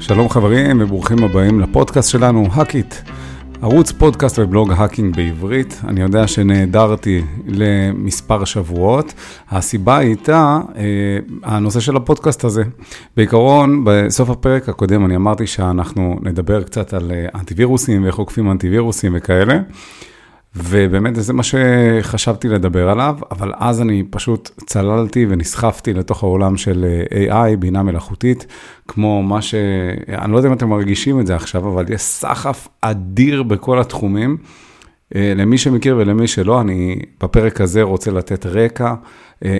שלום חברים וברוכים הבאים לפודקאסט שלנו, Hack It. ערוץ פודקאסט ובלוג hacking בעברית. אני יודע שנעדרתי למספר שבועות. הסיבה הייתה אה, הנושא של הפודקאסט הזה. בעיקרון, בסוף הפרק הקודם אני אמרתי שאנחנו נדבר קצת על אה, אנטיווירוסים ואיך עוקפים אנטיווירוסים וכאלה. ובאמת זה מה שחשבתי לדבר עליו, אבל אז אני פשוט צללתי ונסחפתי לתוך העולם של AI, בינה מלאכותית, כמו מה ש... אני לא יודע אם אתם מרגישים את זה עכשיו, אבל יש סחף אדיר בכל התחומים. אה, למי שמכיר ולמי שלא, אני בפרק הזה רוצה לתת רקע, אה,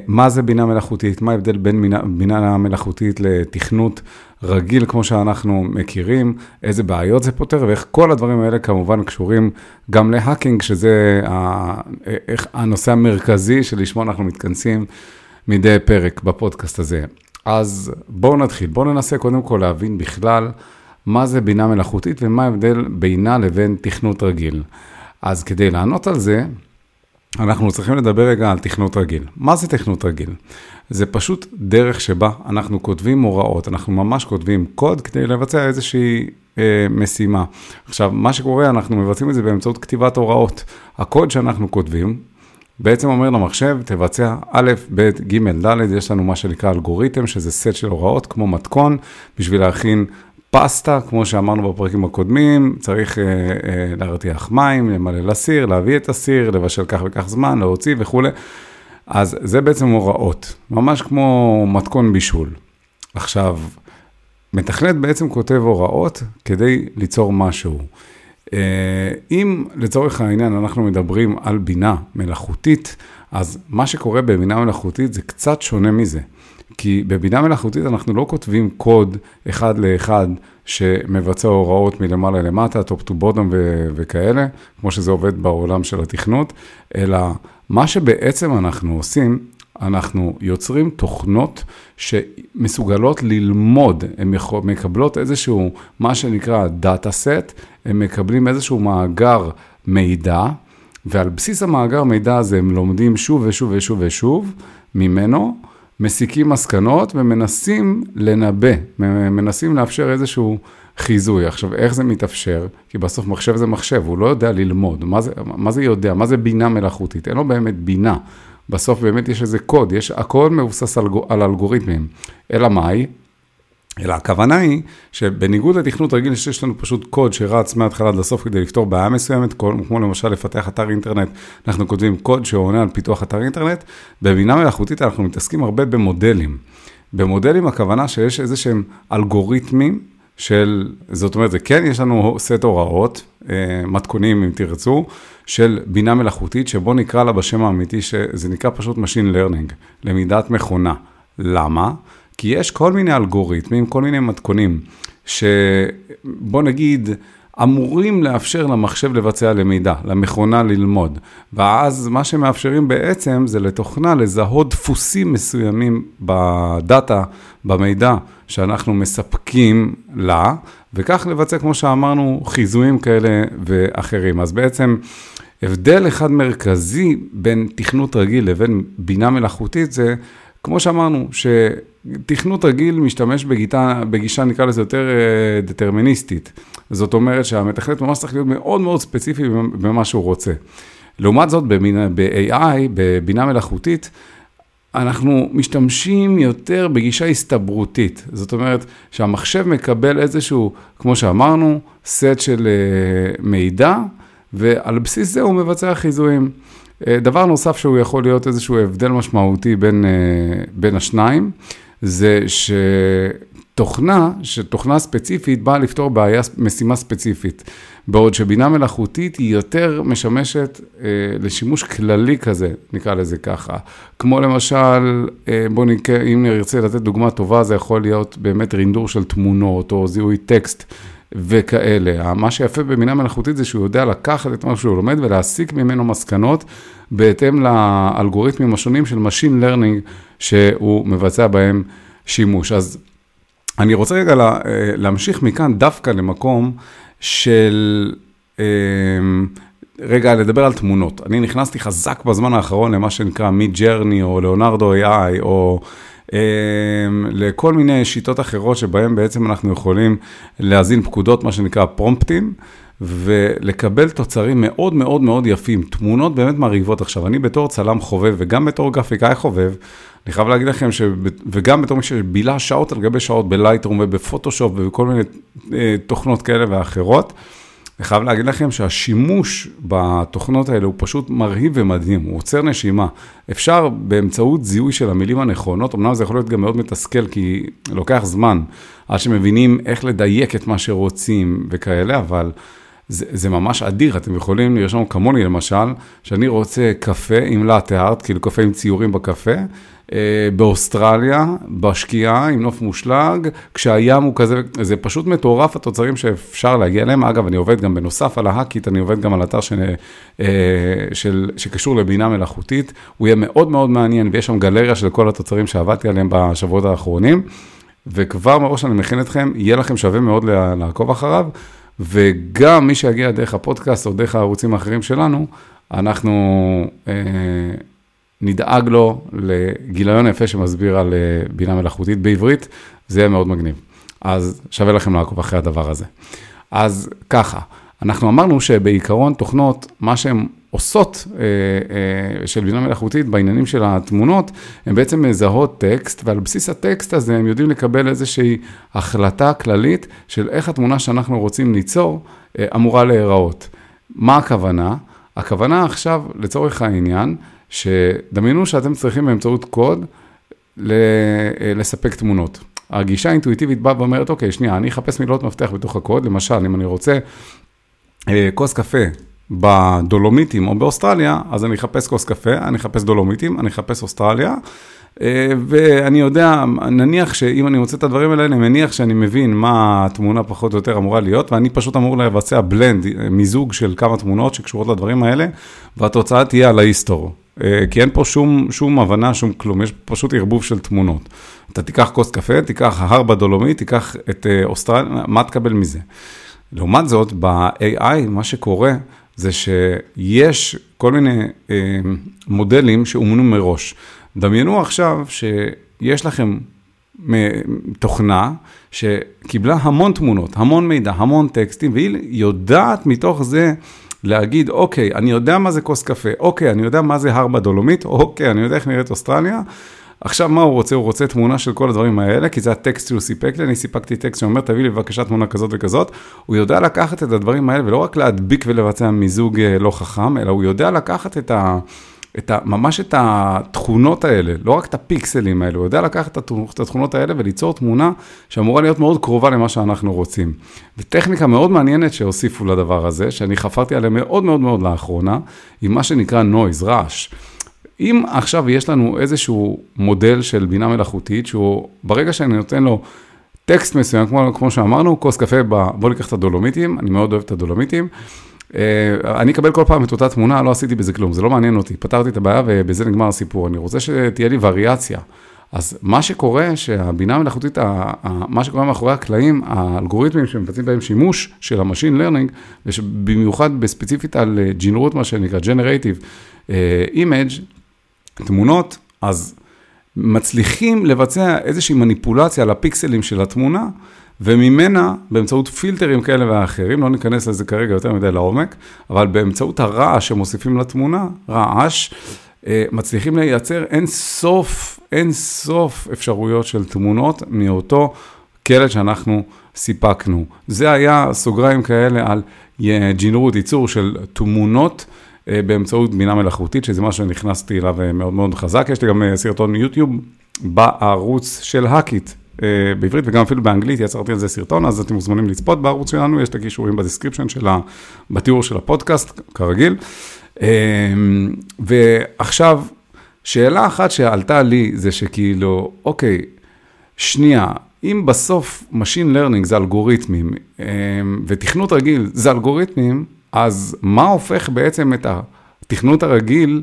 מה זה בינה מלאכותית, מה ההבדל בין בינה, בינה מלאכותית לתכנות רגיל כמו שאנחנו מכירים, איזה בעיות זה פותר, ואיך כל הדברים האלה כמובן קשורים גם להאקינג, שזה הנושא המרכזי שלשמו אנחנו מתכנסים מדי פרק בפודקאסט הזה. אז בואו נתחיל, בואו ננסה קודם כל להבין בכלל מה זה בינה מלאכותית ומה ההבדל בינה לבין תכנות רגיל. אז כדי לענות על זה, אנחנו צריכים לדבר רגע על תכנות רגיל. מה זה תכנות רגיל? זה פשוט דרך שבה אנחנו כותבים הוראות, אנחנו ממש כותבים קוד כדי לבצע איזושהי אה, משימה. עכשיו, מה שקורה, אנחנו מבצעים את זה באמצעות כתיבת הוראות. הקוד שאנחנו כותבים, בעצם אומר למחשב, תבצע א', ב', ג', ד', יש לנו מה שנקרא אלגוריתם, שזה סט של הוראות כמו מתכון, בשביל להכין פסטה, כמו שאמרנו בפרקים הקודמים, צריך אה, אה, להרתיח מים, למלא לסיר, להביא את הסיר, לבשל כך וכך זמן, להוציא וכולי. אז זה בעצם הוראות, ממש כמו מתכון בישול. עכשיו, מתכנת בעצם כותב הוראות כדי ליצור משהו. אה, אם לצורך העניין אנחנו מדברים על בינה מלאכותית, אז מה שקורה בבינה מלאכותית זה קצת שונה מזה. כי בבינה מלאכותית אנחנו לא כותבים קוד אחד לאחד שמבצע הוראות מלמעלה למטה, top to bottom וכאלה, כמו שזה עובד בעולם של התכנות, אלא מה שבעצם אנחנו עושים, אנחנו יוצרים תוכנות שמסוגלות ללמוד, הן מקבלות איזשהו, מה שנקרא דאטה סט, הם מקבלים איזשהו מאגר מידע, ועל בסיס המאגר מידע הזה הם לומדים שוב ושוב ושוב ושוב ממנו, מסיקים מסקנות ומנסים לנבא, מנסים לאפשר איזשהו חיזוי. עכשיו, איך זה מתאפשר? כי בסוף מחשב זה מחשב, הוא לא יודע ללמוד. מה זה, מה זה יודע? מה זה בינה מלאכותית? אין לו באמת בינה. בסוף באמת יש איזה קוד, יש, הכל מבוסס על, על אלגוריתמים. אלא מאי? אלא הכוונה היא שבניגוד לתכנות רגיל שיש לנו פשוט קוד שרץ מההתחלה עד לסוף כדי לפתור בעיה מסוימת, כמו למשל לפתח אתר אינטרנט, אנחנו כותבים קוד שעונה על פיתוח אתר אינטרנט, בבינה מלאכותית אנחנו מתעסקים הרבה במודלים. במודלים הכוונה שיש איזה שהם אלגוריתמים של, זאת אומרת, זה כן, יש לנו סט הוראות, אה, מתכונים אם תרצו, של בינה מלאכותית, שבוא נקרא לה בשם האמיתי, שזה נקרא פשוט Machine Learning, למידת מכונה. למה? כי יש כל מיני אלגוריתמים, כל מיני מתכונים, שבוא נגיד, אמורים לאפשר למחשב לבצע למידה, למכונה ללמוד. ואז מה שמאפשרים בעצם זה לתוכנה לזהות דפוסים מסוימים בדאטה, במידע שאנחנו מספקים לה, וכך לבצע, כמו שאמרנו, חיזויים כאלה ואחרים. אז בעצם הבדל אחד מרכזי בין תכנות רגיל לבין בינה מלאכותית זה, כמו שאמרנו, שתכנות רגיל משתמש בגיטה, בגישה, נקרא לזה יותר אה, דטרמיניסטית. זאת אומרת שהמתכנת ממש צריך להיות מאוד מאוד ספציפי במה שהוא רוצה. לעומת זאת, ב-AI, בבינה מלאכותית, אנחנו משתמשים יותר בגישה הסתברותית. זאת אומרת שהמחשב מקבל איזשהו, כמו שאמרנו, סט של אה, מידע, ועל בסיס זה הוא מבצע חיזויים. אה, דבר נוסף שהוא יכול להיות איזשהו הבדל משמעותי בין, אה, בין השניים, זה שתוכנה, שתוכנה ספציפית באה לפתור בעיה, משימה ספציפית, בעוד שבינה מלאכותית היא יותר משמשת אה, לשימוש כללי כזה, נקרא לזה ככה. כמו למשל, אה, בואו נקרא, אם נרצה לתת דוגמה טובה, זה יכול להיות באמת רינדור של תמונות או זיהוי טקסט. וכאלה. מה שיפה בבינה מלאכותית זה שהוא יודע לקחת את מה שהוא לומד ולהסיק ממנו מסקנות בהתאם לאלגוריתמים השונים של Machine Learning שהוא מבצע בהם שימוש. אז אני רוצה רגע לה, להמשיך מכאן דווקא למקום של... אה, רגע, לדבר על תמונות. אני נכנסתי חזק בזמן האחרון למה שנקרא מי ג'רני או ליאונרדו AI או אה, לכל מיני שיטות אחרות שבהן בעצם אנחנו יכולים להזין פקודות, מה שנקרא פרומפטים. ולקבל תוצרים מאוד מאוד מאוד יפים, תמונות באמת מרהיבות. עכשיו, אני בתור צלם חובב וגם בתור גרפיקאי חובב, אני חייב להגיד לכם, ש... וגם בתור מי שבילה שעות על גבי שעות בלייטרום ובפוטושופ ובכל מיני אה, תוכנות כאלה ואחרות, אני חייב להגיד לכם שהשימוש בתוכנות האלה הוא פשוט מרהיב ומדהים, הוא עוצר נשימה. אפשר באמצעות זיהוי של המילים הנכונות, אמנם זה יכול להיות גם מאוד מתסכל, כי לוקח זמן עד שמבינים איך לדייק את מה שרוצים וכאלה, אבל... זה, זה ממש אדיר, אתם יכולים לרשום כמוני למשל, שאני רוצה קפה עם לאטה ארט, כאילו קפה עם ציורים בקפה, באוסטרליה, בשקיעה, עם נוף מושלג, כשהים הוא כזה, זה פשוט מטורף התוצרים שאפשר להגיע אליהם. אגב, אני עובד גם בנוסף על ההאקית, אני עובד גם על אתר של, אה, של, שקשור לבינה מלאכותית, הוא יהיה מאוד מאוד מעניין, ויש שם גלריה של כל התוצרים שעבדתי עליהם בשבועות האחרונים. וכבר מראש אני מכין אתכם, יהיה לכם שווה מאוד לעקוב אחריו. וגם מי שיגיע דרך הפודקאסט או דרך הערוצים האחרים שלנו, אנחנו אה, נדאג לו לגיליון יפה שמסביר על אה, בינה מלאכותית בעברית, זה יהיה מאוד מגניב. אז שווה לכם לעקוב אחרי הדבר הזה. אז ככה, אנחנו אמרנו שבעיקרון תוכנות, מה שהן עושות אה, אה, של בינה מלאכותית בעניינים של התמונות, הן בעצם מזהות טקסט, ועל בסיס הטקסט הזה הם יודעים לקבל איזושהי החלטה כללית של איך התמונה שאנחנו רוצים ליצור אה, אמורה להיראות. מה הכוונה? הכוונה עכשיו, לצורך העניין, שדמיינו שאתם צריכים באמצעות קוד לספק תמונות. הגישה האינטואיטיבית באה ואומרת, אוקיי, שנייה, אני אחפש מילות מפתח בתוך הקוד, למשל, אם אני רוצה כוס קפה בדולומיטים או באוסטרליה, אז אני אחפש כוס קפה, אני אחפש דולומיטים, אני אחפש אוסטרליה, אה, ואני יודע, נניח שאם אני מוצא את הדברים האלה, אני מניח שאני מבין מה התמונה פחות או יותר אמורה להיות, ואני פשוט אמור לבצע בלנד, מיזוג של כמה תמונות שקשורות לדברים האלה, והתוצאה תהיה על ההיסטור. אה, כי אין פה שום, שום הבנה, שום כלום, יש פשוט ערבוב של תמונות. אתה תיקח כוס קפה, תיקח הר בדולומית, תיקח את אה, אוסטרליה, מה תקבל מזה? לעומת זאת, ב-AI, מה שקורה, זה שיש כל מיני אה, מודלים שאומנו מראש. דמיינו עכשיו שיש לכם תוכנה שקיבלה המון תמונות, המון מידע, המון טקסטים, והיא יודעת מתוך זה להגיד, אוקיי, אני יודע מה זה כוס קפה, אוקיי, אני יודע מה זה הר בדולומית, אוקיי, אני יודע איך נראית אוסטרליה, עכשיו, מה הוא רוצה? הוא רוצה תמונה של כל הדברים האלה, כי זה הטקסט שהוא סיפק לי, אני סיפקתי טקסט שאומר, תביא לי בבקשה תמונה כזאת וכזאת. הוא יודע לקחת את הדברים האלה, ולא רק להדביק ולבצע מיזוג אה, לא חכם, אלא הוא יודע לקחת את ה... את ה, ממש את התכונות האלה, לא רק את הפיקסלים האלה, הוא יודע לקחת את התכונות האלה וליצור תמונה שאמורה להיות מאוד קרובה למה שאנחנו רוצים. וטכניקה מאוד מעניינת שהוסיפו לדבר הזה, שאני חפרתי עליה מאוד מאוד מאוד לאחרונה, היא מה שנקרא נויז, רעש. אם עכשיו יש לנו איזשהו מודל של בינה מלאכותית, שהוא, ברגע שאני נותן לו טקסט מסוים, כמו, כמו שאמרנו, כוס קפה, ב, בוא ניקח את הדולומיטים, אני מאוד אוהב את הדולומיטים. Uh, אני אקבל כל פעם את אותה תמונה, לא עשיתי בזה כלום, זה לא מעניין אותי, פתרתי את הבעיה ובזה נגמר הסיפור. אני רוצה שתהיה לי וריאציה. אז מה שקורה, שהבינה המלאכותית, מה שקורה מאחורי הקלעים, האלגוריתמים שמבצעים בהם שימוש של ה machine learning, ובמיוחד בספציפית על ג'ינרוט, מה שנקרא Generative Image, תמונות, אז מצליחים לבצע איזושהי מניפולציה על הפיקסלים של התמונה, וממנה, באמצעות פילטרים כאלה ואחרים, לא ניכנס לזה כרגע יותר מדי לעומק, אבל באמצעות הרעש שמוסיפים לתמונה, רעש, אה, מצליחים לייצר אין סוף, אין סוף אפשרויות של תמונות מאותו קלט שאנחנו סיפקנו. זה היה סוגריים כאלה על ג'ינרוט, ייצור של תמונות. אה, באמצעות בינה מלאכותית, שזה משהו שנכנסתי אליו אה, מאוד מאוד חזק. יש לי גם אה, סרטון יוטיוב בערוץ של האקיט. בעברית וגם אפילו באנגלית, יצרתי על זה סרטון, אז אתם מוזמנים לצפות בערוץ שלנו, יש את הקישורים ב description של ה... בתיאור של הפודקאסט, כרגיל. ועכשיו, שאלה אחת שעלתה לי זה שכאילו, אוקיי, שנייה, אם בסוף Machine Learning זה אלגוריתמים ותכנות רגיל זה אלגוריתמים, אז מה הופך בעצם את התכנות הרגיל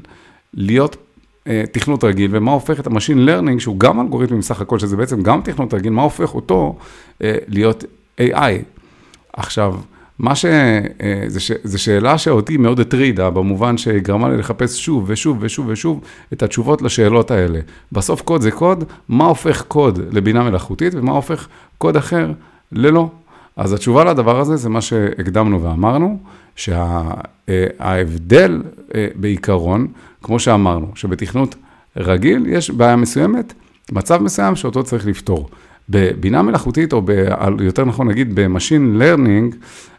להיות אה, תכנות רגיל, ומה הופך את ה machine learning, שהוא גם אלגוריתמים סך הכל, שזה בעצם גם תכנות רגיל, מה הופך אותו אה, להיות AI? עכשיו, מה ש... זו שאלה שאותי מאוד הטרידה, במובן שגרמה לי לחפש שוב ושוב ושוב ושוב את התשובות לשאלות האלה. בסוף קוד זה קוד, מה הופך קוד לבינה מלאכותית ומה הופך קוד אחר ללא. אז התשובה לדבר הזה זה מה שהקדמנו ואמרנו, שההבדל בעיקרון, כמו שאמרנו, שבתכנות רגיל יש בעיה מסוימת, מצב מסוים שאותו צריך לפתור. בבינה מלאכותית, או ב, יותר נכון להגיד ב machine learning,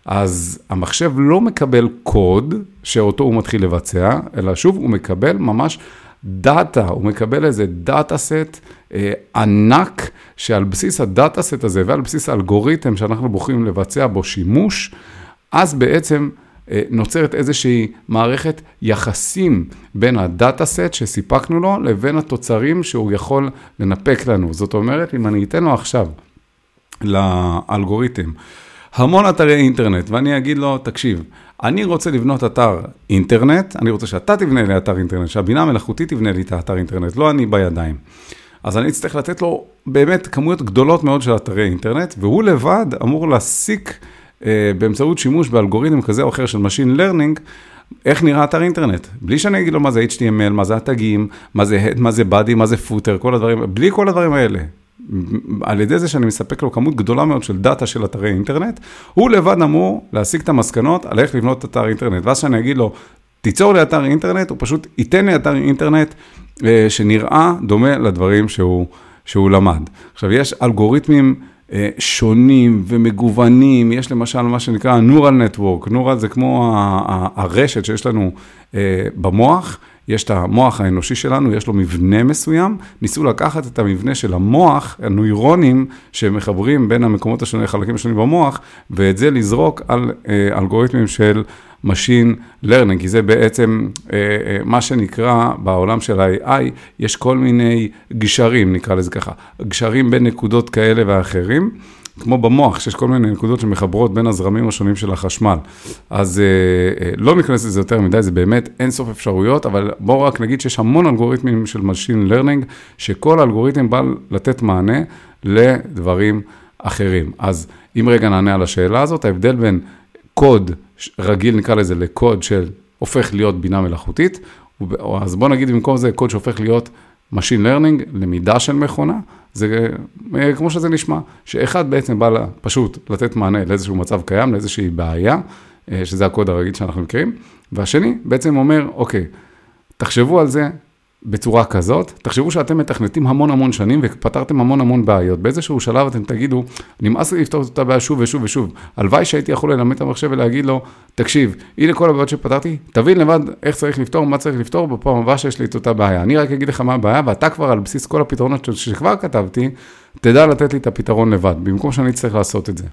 אז המחשב לא מקבל קוד שאותו הוא מתחיל לבצע, אלא שוב, הוא מקבל ממש דאטה, הוא מקבל איזה data set אה, ענק, שעל בסיס ה data set הזה ועל בסיס האלגוריתם שאנחנו בוחרים לבצע בו שימוש, אז בעצם אה, נוצרת איזושהי מערכת יחסים בין ה data set שסיפקנו לו לבין התוצרים שהוא יכול לנפק לנו. זאת אומרת, אם אני אתן לו עכשיו לאלגוריתם המון אתרי אינטרנט, ואני אגיד לו, תקשיב, אני רוצה לבנות אתר אינטרנט, אני רוצה שאתה תבנה לי אתר אינטרנט, שהבינה המלאכותית תבנה לי את האתר אינטרנט, לא אני בידיים. אז אני אצטרך לתת לו באמת כמויות גדולות מאוד של אתרי אינטרנט, והוא לבד אמור להסיק אה, באמצעות שימוש באלגוריתם כזה או אחר של Machine Learning, איך נראה אתר אינטרנט, בלי שאני אגיד לו מה זה HTML, מה זה התגים, מה זה head, מה זה body, מה זה footer, כל הדברים, בלי כל הדברים האלה. על ידי זה שאני מספק לו כמות גדולה מאוד של דאטה של אתרי אינטרנט, הוא לבד אמור להסיק את המסקנות על איך לבנות אתר אינטרנט. ואז שאני אגיד לו, תיצור לי אתר אינטרנט, הוא פשוט ייתן לי אתר אינטרנט אה, שנראה דומה לדברים שהוא, שהוא למד. עכשיו, יש אלגוריתמים אה, שונים ומגוונים, יש למשל מה שנקרא Neural Network, Neural זה כמו הרשת שיש לנו אה, במוח, יש את המוח האנושי שלנו, יש לו מבנה מסוים, ניסו לקחת את המבנה של המוח, הנוירונים שמחברים בין המקומות השונים, החלקים השונים במוח, ואת זה לזרוק על אה, אלגוריתמים של Machine Learning, כי זה בעצם אה, אה, מה שנקרא בעולם של ה-AI, יש כל מיני גשרים, נקרא לזה ככה, גשרים בין נקודות כאלה ואחרים. כמו במוח, שיש כל מיני נקודות שמחברות בין הזרמים השונים של החשמל. אז אה, אה, לא ניכנס לזה יותר מדי, זה באמת אין סוף אפשרויות, אבל בואו רק נגיד שיש המון אלגוריתמים של Machine Learning, שכל אלגוריתם בא לתת מענה לדברים אחרים. אז אם רגע נענה על השאלה הזאת, ההבדל בין קוד רגיל, נקרא לזה, לקוד של הופך להיות בינה מלאכותית, אז בואו נגיד במקום זה קוד שהופך להיות Machine Learning, למידה של מכונה, זה אה, כמו שזה נשמע, שאחד בעצם בא לה, פשוט לתת מענה לאיזשהו מצב קיים, לאיזושהי בעיה, אה, שזה הקוד הרגיל שאנחנו מכירים, והשני בעצם אומר, אוקיי, תחשבו על זה בצורה כזאת, תחשבו שאתם מתכנתים המון המון שנים ופתרתם המון המון בעיות. באיזשהו שלב אתם תגידו, נמאס לי לפתור את אותה בעיה שוב ושוב ושוב. הלוואי שהייתי יכול ללמד את המחשב ולהגיד לו, תקשיב, הנה כל הבעיות שפתרתי, תבין לבד איך צריך לפתור, מה צריך לפתור בפעם הבאה שיש לי את אותה בעיה. אני רק אגיד לך מה הבעיה, ואתה כבר על בסיס כל הפתרונות שכבר כתבתי, תדע לתת לי את הפתרון לבד, במקום שאני אצטרך לעשות את זה.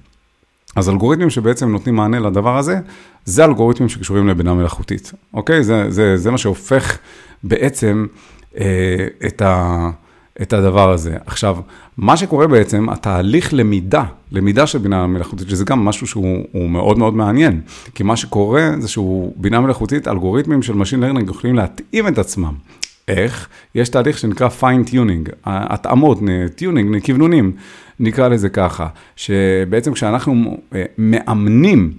אז אלגוריתמים שבעצם נותנים מענה לדבר הזה, זה אלגוריתמים שקשורים לבינה מלאכותית, אוקיי? זה, זה, זה מה שהופך בעצם אה, את, ה, את הדבר הזה. עכשיו, מה שקורה בעצם, התהליך למידה, למידה של בינה מלאכותית, שזה גם משהו שהוא מאוד מאוד מעניין, כי מה שקורה זה שהוא בינה מלאכותית, אלגוריתמים של Machine Learning יכולים להתאים את עצמם. איך? יש תהליך שנקרא fine tuning, התאמות, tuning, כוונונים, נקרא לזה ככה, שבעצם כשאנחנו אה, מאמנים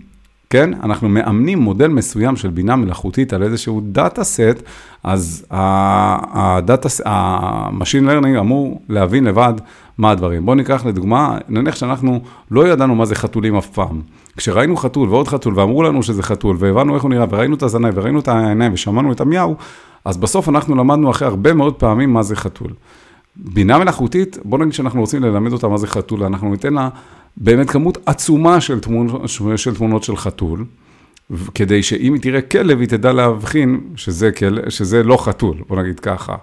כן? אנחנו מאמנים מודל מסוים של בינה מלאכותית על איזשהו data set, אז הדאטה, ה machine learning אמור להבין לבד מה הדברים. בואו ניקח לדוגמה, נניח שאנחנו לא ידענו מה זה חתולים אף פעם. כשראינו חתול ועוד חתול ואמרו לנו שזה חתול, והבנו איך הוא נראה, וראינו את הזנב וראינו את העיניים ושמענו את המיאו, אז בסוף אנחנו למדנו אחרי הרבה מאוד פעמים מה זה חתול. בינה מלאכותית, בואו נגיד שאנחנו רוצים ללמד אותה מה זה חתול, אנחנו ניתן לה באמת כמות עצומה של תמונות של, תמונות של חתול, כדי שאם היא תראה כלב, היא תדע להבחין שזה, כל, שזה לא חתול, בוא נגיד ככה.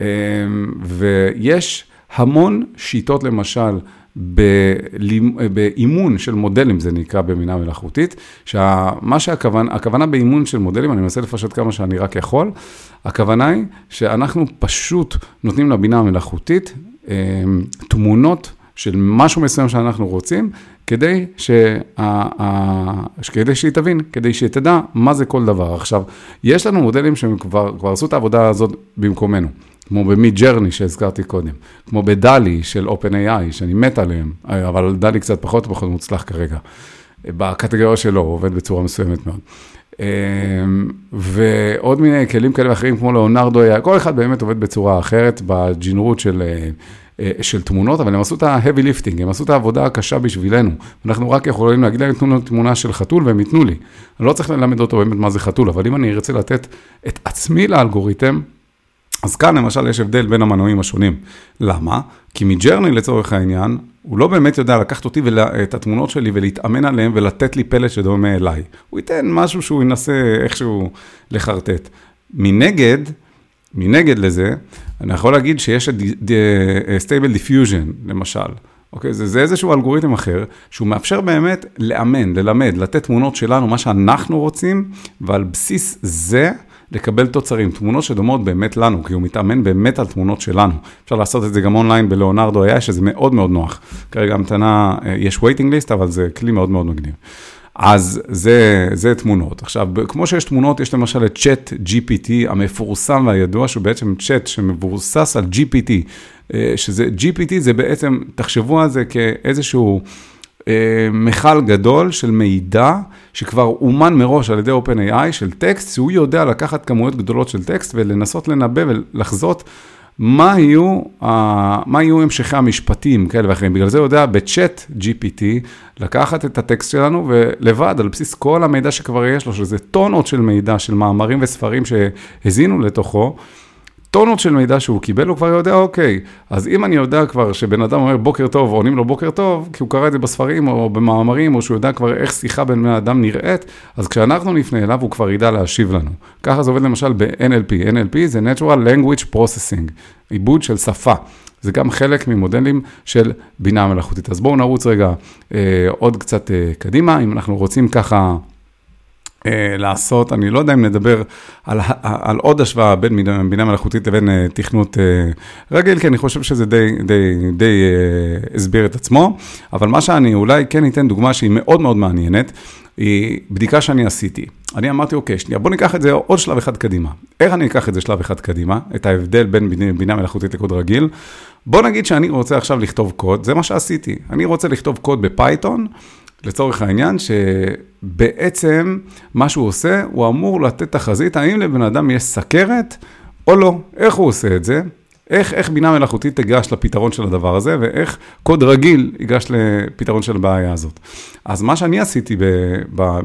אמ, ויש המון שיטות, למשל, באימון של מודלים, זה נקרא במינה מלאכותית, שמה שהכוונה, הכוונה באימון של מודלים, אני מנסה לפשט כמה שאני רק יכול, הכוונה היא שאנחנו פשוט נותנים לבינה המלאכותית אמ, תמונות של משהו מסוים שאנחנו רוצים, כדי, שה, כדי שהיא תבין, כדי שהיא תדע מה זה כל דבר. עכשיו, יש לנו מודלים שהם כבר, כבר עשו את העבודה הזאת במקומנו, כמו במיד ג'רני שהזכרתי קודם, כמו בדלי של OpenAI, שאני מת עליהם, אבל דלי קצת פחות ופחות מוצלח כרגע. בקטגוריה שלו, הוא עובד בצורה מסוימת מאוד. ועוד מיני כלים כאלה ואחרים, כמו לאונרדו, כל אחד באמת עובד בצורה אחרת בג'ינרות של אה, של תמונות, אבל הם עשו את ה-heavy lifting, הם עשו את העבודה הקשה בשבילנו. אנחנו רק יכולים להגיד להם, תנו לנו תמונה של חתול והם ייתנו לי. אני לא צריך ללמד אותו באמת מה זה חתול, אבל אם אני ארצה לתת את עצמי לאלגוריתם, אז כאן למשל יש הבדל בין המנועים השונים. למה? כי מג'רני לצורך העניין, הוא לא באמת יודע לקחת אותי ואת התמונות שלי ולהתאמן עליהן ולתת לי פלט שדומה אליי. הוא ייתן משהו שהוא ינסה איכשהו לחרטט. מנגד, מנגד לזה, אני יכול להגיד שיש את Stable Diffusion, למשל. אוקיי? זה, זה איזשהו אלגוריתם אחר, שהוא מאפשר באמת לאמן, ללמד, לתת תמונות שלנו, מה שאנחנו רוצים, ועל בסיס זה לקבל תוצרים, תמונות שדומות באמת לנו, כי הוא מתאמן באמת על תמונות שלנו. אפשר לעשות את זה גם אונליין ב Leonardo AI, שזה מאוד מאוד נוח. כרגע המתנה, אה, יש waiting list, אבל זה כלי מאוד מאוד מגניב. אז זה, זה תמונות. עכשיו, כמו שיש תמונות, יש למשל את צ'אט GPT המפורסם והידוע, שהוא בעצם צ'אט שמבוסס על GPT, אה, שזה GPT זה בעצם, תחשבו על זה כאיזשהו אה, מכל גדול של מידע שכבר אומן מראש על ידי OpenAI של טקסט, שהוא יודע לקחת כמויות גדולות של טקסט ולנסות לנבא ולחזות. מה יהיו, מה יהיו המשכי המשפטים כאלה ואחרים. בגלל זה הוא יודע בצ'אט GPT לקחת את הטקסט שלנו ולבד, על בסיס כל המידע שכבר יש לו, שזה טונות של מידע, של מאמרים וספרים שהזינו לתוכו, טונות של מידע שהוא קיבל, הוא כבר יודע, אוקיי, אז אם אני יודע כבר שבן אדם אומר בוקר טוב, עונים לו בוקר טוב, כי הוא קרא את זה בספרים או במאמרים, או שהוא יודע כבר איך שיחה בין בני אדם נראית, אז כשאנחנו נפנה אליו, הוא כבר ידע להשיב לנו. ככה זה עובד למשל ב-NLP. NLP זה Natural Language Processing, עיבוד של שפה. זה גם חלק ממודלים של בינה מלאכותית. אז בואו נרוץ רגע אה, עוד קצת אה, קדימה, אם אנחנו רוצים ככה... אה, לעשות, אני לא יודע אם נדבר על, על עוד השוואה בין בינה מלאכותית לבין אה, תכנות אה, רגיל, כי אני חושב שזה די, די, די הסביר את עצמו, אבל מה שאני אולי כן אתן דוגמה שהיא מאוד מאוד מעניינת, היא בדיקה שאני עשיתי. אני אמרתי, אוקיי, שנייה, בוא ניקח את זה עוד שלב אחד קדימה. איך אני אקח את זה שלב אחד קדימה, את ההבדל בין בינה מלאכותית לקוד רגיל? בוא נגיד שאני רוצה עכשיו לכתוב קוד, זה מה שעשיתי. אני רוצה לכתוב קוד בפייתון, לצורך העניין, שבעצם מה שהוא עושה, הוא אמור לתת תחזית האם לבן אדם יש סכרת או לא. איך הוא עושה את זה? איך, איך בינה מלאכותית תיגש לפתרון של הדבר הזה, ואיך קוד רגיל ייגש לפתרון של הבעיה הזאת. אז מה שאני עשיתי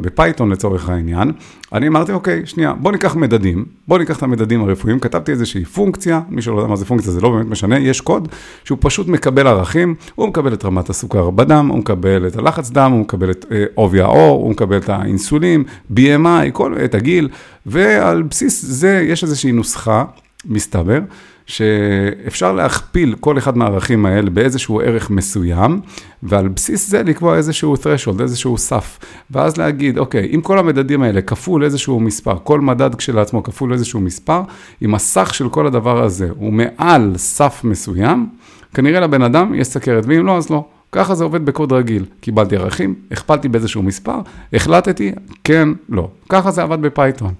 בפייתון לצורך העניין, אני אמרתי, אוקיי, שנייה, בוא ניקח מדדים, בוא ניקח את המדדים הרפואיים, כתבתי איזושהי פונקציה, מי שלא יודע מה זה פונקציה, זה לא באמת משנה, יש קוד שהוא פשוט מקבל ערכים, הוא מקבל את רמת הסוכר בדם, הוא מקבל את הלחץ דם, הוא מקבל את אה, עובי העור, הוא מקבל את האינסולים, BMI, כל, את הגיל, ועל בסיס זה יש איזושהי נוסחה, מסתבר, שאפשר להכפיל כל אחד מהערכים האלה באיזשהו ערך מסוים, ועל בסיס זה לקבוע איזשהו threshold, איזשהו סף, ואז להגיד, אוקיי, אם כל המדדים האלה כפול איזשהו מספר, כל מדד כשלעצמו כפול איזשהו מספר, אם הסך של כל הדבר הזה הוא מעל סף מסוים, כנראה לבן אדם יש סכרת, ואם לא, אז לא. ככה זה עובד בקוד רגיל. קיבלתי ערכים, הכפלתי באיזשהו מספר, החלטתי, כן, לא. ככה זה עבד בפייתון.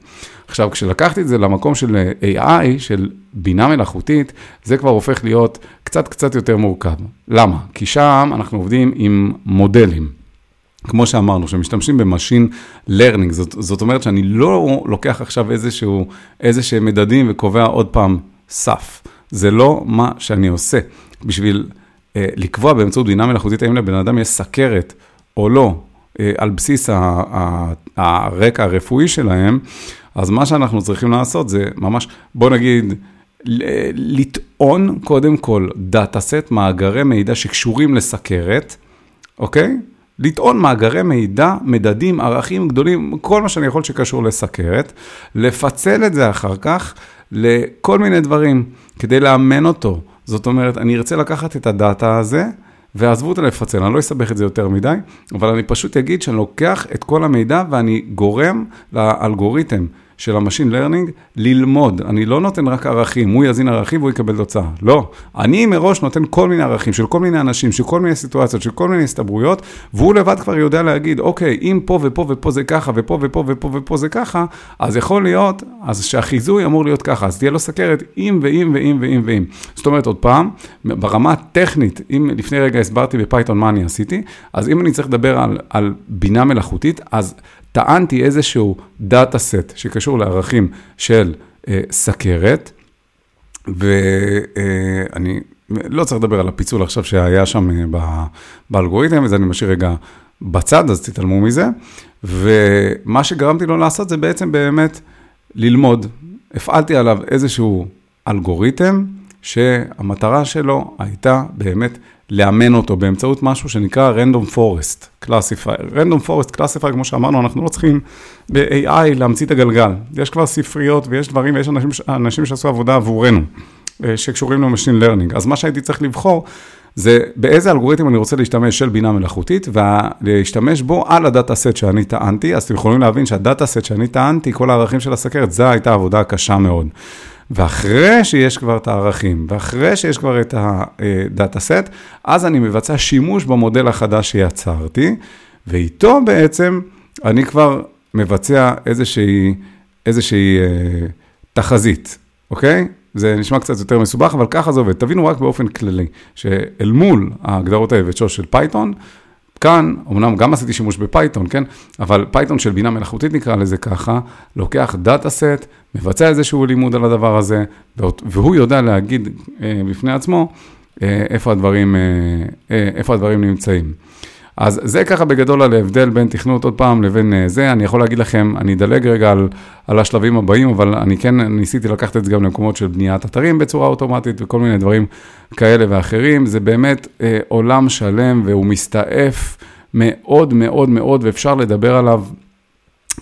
עכשיו, כשלקחתי את זה למקום של AI, של בינה מלאכותית, זה כבר הופך להיות קצת קצת יותר מורכב. למה? כי שם אנחנו עובדים עם מודלים. כמו שאמרנו, שמשתמשים ב machine learning, זאת, זאת אומרת שאני לא לוקח עכשיו איזשהו, איזשהם מדדים וקובע עוד פעם סף. זה לא מה שאני עושה. בשביל אה, לקבוע באמצעות בינה מלאכותית האם לבן אדם יש סכרת או לא, אה, על בסיס הרקע הרפואי שלהם, אז מה שאנחנו צריכים לעשות זה ממש, בוא נגיד, לטעון קודם כל דאטה סט, מאגרי מידע שקשורים לסכרת, אוקיי? לטעון מאגרי מידע, מדדים, ערכים גדולים, כל מה שאני יכול שקשור לסכרת, לפצל את זה אחר כך לכל מיני דברים, כדי לאמן אותו. זאת אומרת, אני ארצה לקחת את הדאטה הזה, ועזבו אותה לפצל, אני לא אסבך את זה יותר מדי, אבל אני פשוט אגיד שאני לוקח את כל המידע ואני גורם לאלגוריתם של ה machine learning ללמוד. אני לא נותן רק ערכים, הוא יזין ערכים והוא יקבל תוצאה. לא. אני מראש נותן כל מיני ערכים של כל מיני אנשים, של כל מיני סיטואציות, של כל מיני הסתברויות, והוא לבד כבר יודע להגיד, אוקיי, אם פה ופה ופה זה ככה, ופה ופה ופה ופה זה ככה, אז יכול להיות, אז שהחיזוי אמור להיות ככה, אז תהיה לו סכרת אם ואם ואם ואם ואם. זאת אומרת, עוד פעם, ברמה הטכנית, אם לפני רגע הסברתי בפייתון מה אני עשיתי, אז אם אני צריך לדבר על, על בינה מלאכותית, אז טענתי איזשהו data set שקשור לערכים של אה, סכרת, ואני אה, לא צריך לדבר על הפיצול עכשיו שהיה שם אה, באלגוריתם, וזה אני משאיר רגע בצד, אז תתעלמו מזה. ומה שגרמתי לו לעשות זה בעצם באמת ללמוד. הפעלתי עליו איזשהו אלגוריתם, שהמטרה שלו הייתה באמת לאמן אותו באמצעות משהו שנקרא Random Forest Classifier. Random Forest Classifier, כמו שאמרנו, אנחנו לא צריכים ב-AI להמציא את הגלגל. יש כבר ספריות ויש דברים ויש אנשים, אנשים שעשו עבודה עבורנו, אה, שקשורים ל-Machine Learning. אז מה שהייתי צריך לבחור זה באיזה אלגוריתם אני רוצה להשתמש של בינה מלאכותית, ולהשתמש בו על הדאטה סט שאני טענתי, אז אתם יכולים להבין שהדאטה סט שאני טענתי, כל הערכים של הסכרת, זו הייתה עבודה קשה מאוד. ואחרי שיש כבר את הערכים, ואחרי שיש כבר את ה data set, אז אני מבצע שימוש במודל החדש שיצרתי, ואיתו בעצם אני כבר מבצע איזושהי, איזושהי אה, תחזית, אוקיי? זה נשמע קצת יותר מסובך, אבל ככה זה עובד. תבינו רק באופן כללי, שאל מול ההגדרות היבשות של Python, כאן, אמנם גם עשיתי שימוש ב Python, כן? אבל Python של בינה מלאכותית נקרא לזה ככה, לוקח דאטה סט, מבצע איזשהו לימוד על הדבר הזה, והוא יודע להגיד אה, בפני עצמו אה, איפה הדברים, אה, איפה הדברים נמצאים. אז זה ככה בגדול על ההבדל בין תכנות עוד פעם לבין אה, זה. אני יכול להגיד לכם, אני אדלג רגע על, על השלבים הבאים, אבל אני כן ניסיתי לקחת את זה גם למקומות של בניית אתרים בצורה אוטומטית וכל מיני דברים כאלה ואחרים. זה באמת אה, עולם שלם והוא מסתעף מאוד מאוד מאוד, ואפשר לדבר עליו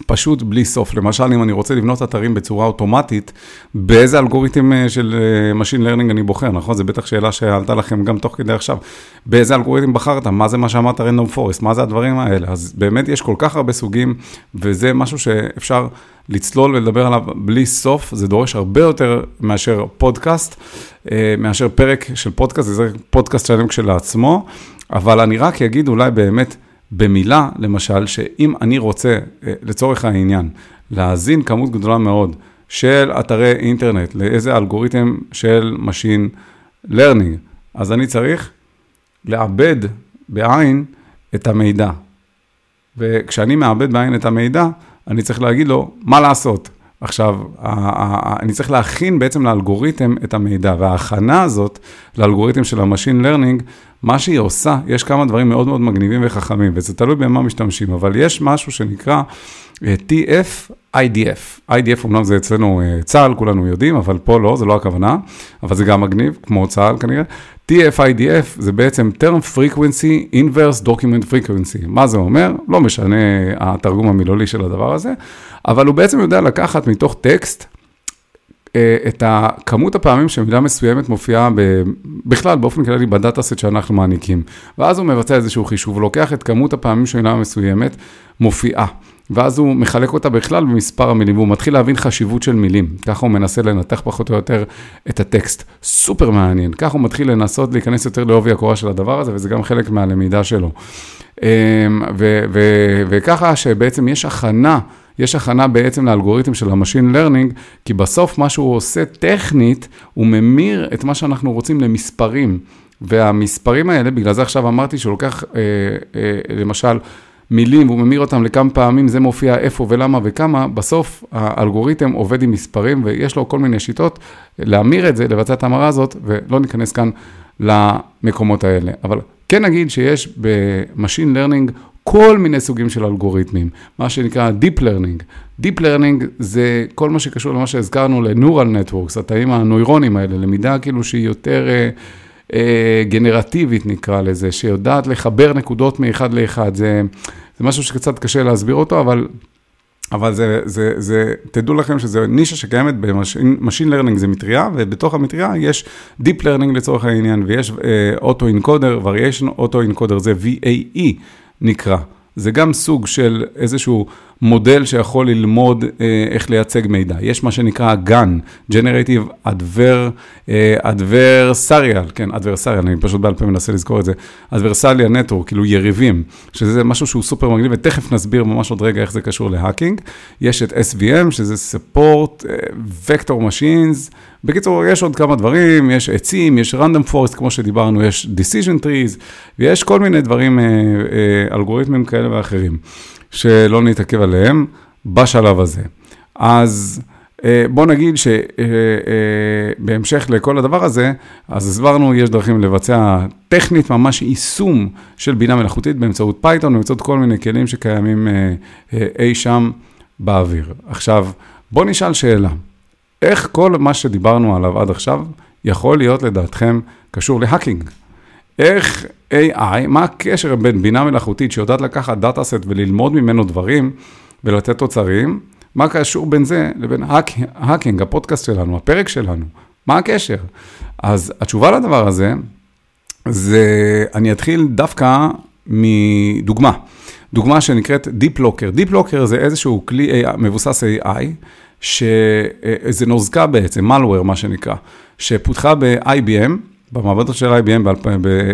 פשוט בלי סוף. למשל, אם אני רוצה לבנות אתרים בצורה אוטומטית, באיזה אלגוריתם אה, של אה, Machine Learning אני בוחר, נכון? זו בטח שאלה שעלתה לכם גם תוך כדי עכשיו. באיזה אלגוריתם בחרת? מה זה מה שאמרת Random Forest? מה זה הדברים האלה? אז באמת יש כל כך הרבה סוגים, וזה משהו שאפשר לצלול ולדבר עליו בלי סוף. זה דורש הרבה יותר מאשר פודקאסט, אה, מאשר פרק של פודקאסט, זה פודקאסט שלם כשלעצמו, אבל אני רק אגיד אולי באמת, במילה, למשל, שאם אני רוצה, אה, לצורך העניין, להאזין כמות גדולה מאוד של אתרי אינטרנט לאיזה אלגוריתם של Machine Learning, אז אני צריך לעבד בעין את המידע. וכשאני מעבד בעין את המידע, אני צריך להגיד לו מה לעשות. עכשיו, אני צריך להכין בעצם לאלגוריתם את המידע, וההכנה הזאת לאלגוריתם של ה-Machine Learning, מה שהיא עושה, יש כמה דברים מאוד מאוד מגניבים וחכמים, וזה תלוי במה משתמשים, אבל יש משהו שנקרא אה, TF-IDF. IDF אמנם זה אצלנו אה, צה"ל, כולנו יודעים, אבל פה לא, זה לא הכוונה, אבל זה גם מגניב, כמו צה"ל כנראה. TF-IDF זה בעצם term frequency inverse document frequency. מה זה אומר? לא משנה התרגום המילולי של הדבר הזה, אבל הוא בעצם יודע לקחת מתוך טקסט את הכמות הפעמים שמילה מסוימת מופיעה בכלל, באופן כללי, בדאטה סט שאנחנו מעניקים. ואז הוא מבצע איזשהו חישוב, לוקח את כמות הפעמים שמילה מסוימת מופיעה. ואז הוא מחלק אותה בכלל במספר המילים, והוא מתחיל להבין חשיבות של מילים. ככה הוא מנסה לנתח פחות או יותר את הטקסט. סופר מעניין. ככה הוא מתחיל לנסות להיכנס יותר לעובי הקורה של הדבר הזה, וזה גם חלק מהלמידה שלו. אמ, וככה שבעצם יש הכנה. יש הכנה בעצם לאלגוריתם של ה machine learning, כי בסוף מה שהוא עושה טכנית, הוא ממיר את מה שאנחנו רוצים למספרים. והמספרים האלה, בגלל זה עכשיו אמרתי שהוא לוקח, אה, אה, למשל, מילים, והוא ממיר אותם לכמה פעמים, זה מופיע איפה ולמה וכמה, בסוף האלגוריתם עובד עם מספרים ויש לו כל מיני שיטות להמיר את זה, לבצע את ההמרה הזאת, ולא ניכנס כאן למקומות האלה. אבל כן נגיד שיש ב machine learning כל מיני סוגים של אלגוריתמים, מה שנקרא Deep Learning. Deep Learning זה כל מה שקשור למה שהזכרנו ל-Neural Networks, התאים הנוירונים האלה, למידה כאילו שהיא יותר אה, אה, גנרטיבית נקרא לזה, שיודעת לחבר נקודות מאחד לאחד. זה, זה משהו שקצת קשה להסביר אותו, אבל... אבל זה, זה, זה, תדעו לכם שזה נישה שקיימת ב machine learning זה מטריה, ובתוך המטריה יש Deep Learning לצורך העניין, ויש אוטו אינקודר, Variation אוטו אינקודר זה VAE, נקרא, זה גם סוג של איזשהו מודל שיכול ללמוד אה, איך לייצג מידע. יש מה שנקרא GAN, Generative Adver, אה, Adversarial, כן, Adversarial, אני פשוט בעל פה מנסה לזכור את זה, Adversarial Network, כאילו יריבים, שזה משהו שהוא סופר מגניב, ותכף נסביר ממש עוד רגע איך זה קשור להאקינג. יש את SVM, שזה Support, אה, Vector Machines, בקיצור, יש עוד כמה דברים, יש עצים, יש random forest, כמו שדיברנו, יש decision trees, ויש כל מיני דברים, אה, אה, אלגוריתמים כאלה ואחרים, שלא נתעכב עליהם בשלב הזה. אז אה, בוא נגיד שבהמשך לכל הדבר הזה, אז הסברנו, יש דרכים לבצע טכנית, ממש יישום של בינה מלאכותית באמצעות Python, באמצעות כל מיני כלים שקיימים אי שם באוויר. עכשיו, בוא נשאל שאלה. איך כל מה שדיברנו עליו עד עכשיו יכול להיות לדעתכם קשור ל hacking? איך AI, מה הקשר בין בינה מלאכותית שיודעת לקחת data set וללמוד ממנו דברים ולתת תוצרים, מה קשור בין זה לבין hacking, הפודקאסט שלנו, הפרק שלנו? מה הקשר? אז התשובה לדבר הזה, זה, אני אתחיל דווקא מדוגמה. דוגמה שנקראת Deep Locker. Deep Locker זה איזשהו כלי מבוסס AI, שזה נוזקה בעצם, malware מה שנקרא, שפותחה ב-IBM, במעבדות של IBM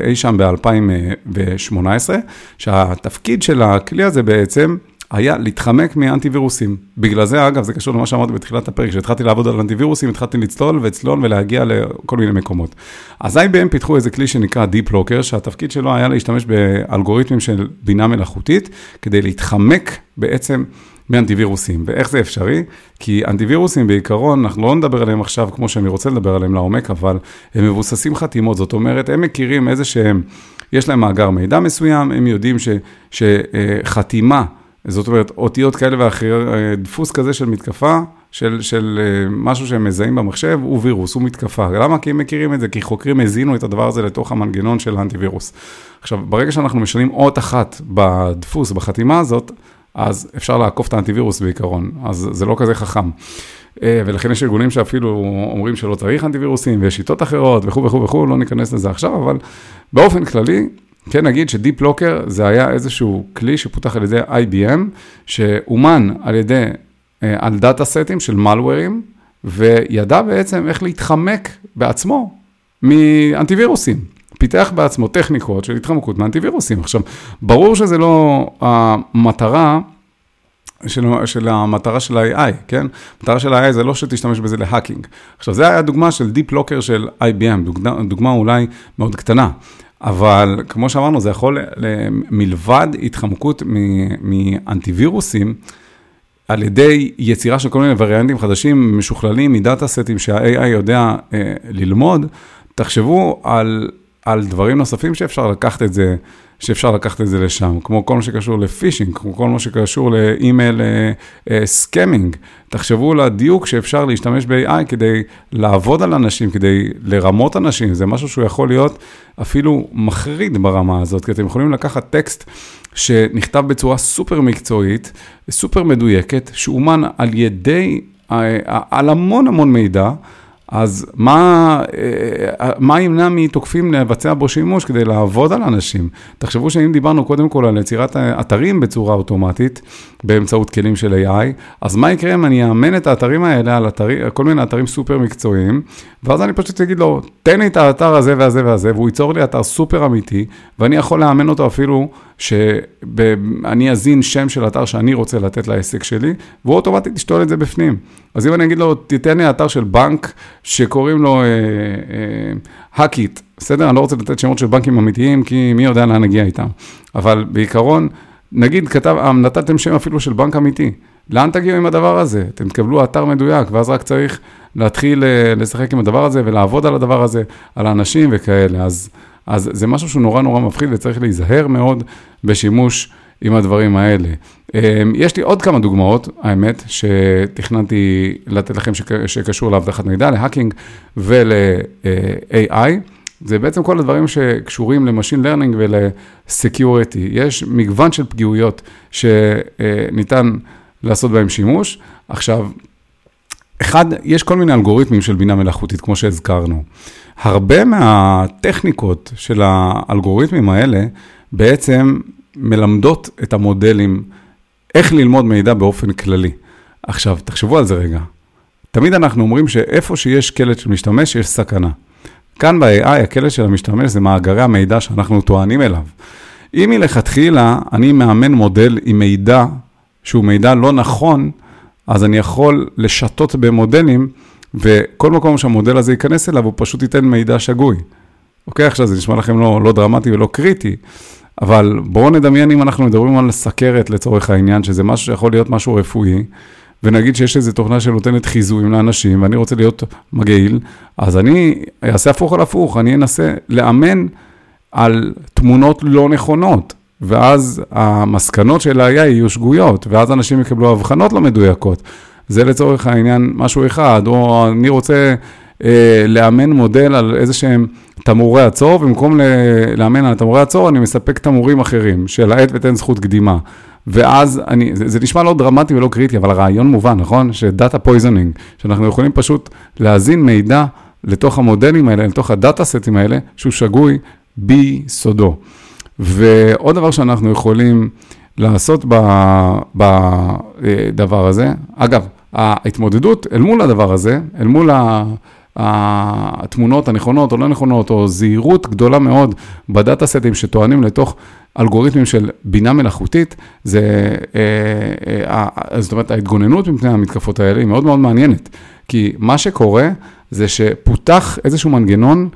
אי שם ב-2018, שהתפקיד של הכלי הזה בעצם היה להתחמק מאנטיווירוסים. בגלל זה, אגב, זה קשור למה שאמרתי בתחילת הפרק, כשהתחלתי לעבוד על אנטיווירוסים, התחלתי לצלול ולצלול ולהגיע לכל מיני מקומות. אז IBM פיתחו איזה כלי שנקרא Deep Locker, שהתפקיד שלו היה להשתמש באלגוריתמים של בינה מלאכותית, כדי להתחמק בעצם מאנטיווירוסים. ואיך זה אפשרי? כי אנטיווירוסים בעיקרון, אנחנו לא נדבר עליהם עכשיו כמו שאני רוצה לדבר עליהם לעומק, אבל הם מבוססים חתימות, זאת אומרת, הם מכירים איזה שהם, יש להם מאגר מידע מסוים, הם יודעים ש, שחתימה, זאת אומרת, אותיות כאלה ואחר, דפוס כזה של מתקפה, של, של משהו שהם מזהים במחשב, הוא וירוס, הוא מתקפה. למה? כי הם מכירים את זה, כי חוקרים הזינו את הדבר הזה לתוך המנגנון של האנטיווירוס. עכשיו, ברגע שאנחנו משנים אות אחת בדפוס, בחתימה הזאת, אז אפשר לעקוף את האנטיווירוס בעיקרון, אז זה לא כזה חכם. אה, ולכן יש ארגונים שאפילו אומרים שלא צריך אנטיווירוסים, ויש שיטות אחרות וכו' וכו' וכו', לא ניכנס לזה עכשיו, אבל באופן כללי, כן נגיד שדיפ לוקר זה היה איזשהו כלי שפותח על ידי IBM, שאומן על ידי, אה, על דאטה סטים של מלוורים, וידע בעצם איך להתחמק בעצמו מאנטיווירוסים. פיתח בעצמו טכניקות של התחמקות מאנטיווירוסים. עכשיו, ברור שזה לא המטרה של, של המטרה של ה-AI, כן? המטרה של ה-AI זה לא שתשתמש בזה להאקינג. עכשיו, זה היה דוגמה של Deep Locker של IBM, דוגמה, דוגמה אולי מאוד קטנה. אבל כמו שאמרנו, זה יכול, מלבד התחמקות מאנטיווירוסים, על ידי יצירה של כל מיני וריאנטים חדשים, משוכללים מ data setים שה-AI יודע אה, ללמוד, תחשבו על על דברים נוספים שאפשר לקחת את זה, שאפשר לקחת את זה לשם, כמו כל מה שקשור ל phishing, כמו כל מה שקשור ל email scamming. אה, אה, תחשבו על הדיוק שאפשר להשתמש ב-AI כדי לעבוד על אנשים, כדי לרמות אנשים, זה משהו שהוא יכול להיות אפילו מחריד ברמה הזאת, כי אתם יכולים לקחת טקסט שנכתב בצורה סופר מקצועית, סופר מדויקת, שאומן על ידי, uh, על המון המון מידע. אז מה, אה, מה ימנע מתוקפים לבצע בו שימוש כדי לעבוד על אנשים? תחשבו שאם דיברנו קודם כל על יצירת אתרים בצורה אוטומטית, באמצעות כלים של AI, אז מה יקרה אם אני אאמן את האתרים האלה על אתרים, כל מיני אתרים סופר מקצועיים, ואז אני פשוט אגיד לו, תן לי את האתר הזה והזה והזה, והוא ייצור לי אתר סופר אמיתי, ואני יכול לאמן אותו אפילו שאני אזין שם של אתר שאני רוצה לתת לעסק שלי, והוא אוטומטית ישתול את זה בפנים. אז אם אני אגיד לו, תיתן לי אתר של בנק שקוראים לו האקיט, אה, אה, בסדר? אני לא רוצה לתת שמות של בנקים אמיתיים, כי מי יודע לאן נגיע איתם. אבל בעיקרון, נגיד כתב, נתתם שם אפילו של בנק אמיתי. לאן תגיעו עם הדבר הזה? אתם תקבלו אתר מדויק, ואז רק צריך להתחיל אה, לשחק עם הדבר הזה ולעבוד על הדבר הזה, על האנשים וכאלה. אז, אז זה משהו שהוא נורא נורא מפחיד וצריך להיזהר מאוד בשימוש עם הדברים האלה. אה, יש לי עוד כמה דוגמאות, האמת, שתכננתי לתת לכם שקשור לאבטחת מידע, ל hacking ול-AI. זה בעצם כל הדברים שקשורים ל machine learning ול security. יש מגוון של פגיעויות שניתן לעשות בהם שימוש. עכשיו, אחד, יש כל מיני אלגוריתמים של בינה מלאכותית, כמו שהזכרנו. הרבה מהטכניקות של האלגוריתמים האלה, בעצם מלמדות את המודלים איך ללמוד מידע באופן כללי. עכשיו, תחשבו על זה רגע. תמיד אנחנו אומרים שאיפה שיש קלט של משתמש, יש סכנה. כאן ב-AI, הקלט של המשתמש זה מאגרי המידע שאנחנו טוענים אליו. אם מלכתחילה אני מאמן מודל עם מידע שהוא מידע לא נכון, אז אני יכול לשתות במודלים, וכל מקום שהמודל הזה ייכנס אליו, הוא פשוט ייתן מידע שגוי. אוקיי, עכשיו זה נשמע לכם לא, לא דרמטי ולא קריטי, אבל בואו נדמיין אם אנחנו מדברים על סכרת לצורך העניין, שזה משהו שיכול להיות משהו רפואי, ונגיד שיש איזו תוכנה שנותנת חיזויים לאנשים, ואני רוצה להיות מגעיל, אז אני אעשה הפוך על הפוך, אני אנסה לאמן על תמונות לא נכונות, ואז המסקנות של ה-AI יהיו שגויות, ואז אנשים יקבלו אבחנות לא מדויקות. זה לצורך העניין משהו אחד, או אני רוצה אה, לאמן מודל על איזה שהם תמרורי עצור, ובמקום לאמן על תמרורי עצור, אני מספק תמרורים אחרים, של האט ותן זכות קדימה. ואז אני, זה, זה נשמע לא דרמטי ולא קריטי, אבל הרעיון מובן, נכון? ש data poisoning, שאנחנו יכולים פשוט להזין מידע לתוך המודלים האלה, לתוך הדאטה סטים האלה, שהוא שגוי ביסודו. ועוד דבר שאנחנו יכולים לעשות בדבר הזה, אגב, ההתמודדות אל מול הדבר הזה, אל מול התמונות הנכונות או לא נכונות, או זהירות גדולה מאוד בדאטה סטים שטוענים לתוך אלגוריתמים של בינה מלאכותית, זה, אה, אה, זאת אומרת, ההתגוננות מפני המתקפות האלה היא מאוד מאוד מעניינת. כי מה שקורה זה שפותח איזשהו מנגנון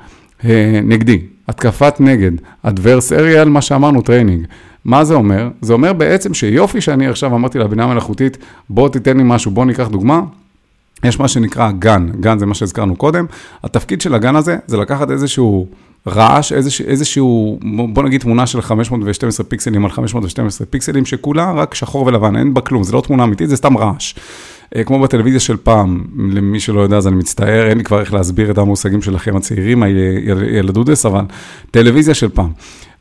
אה, נגדי, התקפת נגד, adversarial, מה שאמרנו, training. מה זה אומר? זה אומר בעצם שיופי שאני עכשיו אמרתי לבינה מלאכותית, בוא תיתן לי משהו, בוא ניקח דוגמה. יש מה שנקרא GAN, GAN זה מה שהזכרנו קודם. התפקיד של ה GAN הזה זה לקחת איזשהו רעש, איזשהו, איזשהו, בוא נגיד תמונה של 512 פיקסלים על 512 פיקסלים, שכולה רק שחור ולבן, אין בה כלום, זה לא תמונה אמיתית, זה סתם רעש. אה, כמו בטלוויזיה של פעם, למי שלא יודע אז אני מצטער, אין לי כבר איך להסביר את המושגים שלכם הצעירים, הילדודס, אבל טלוויזיה של פעם.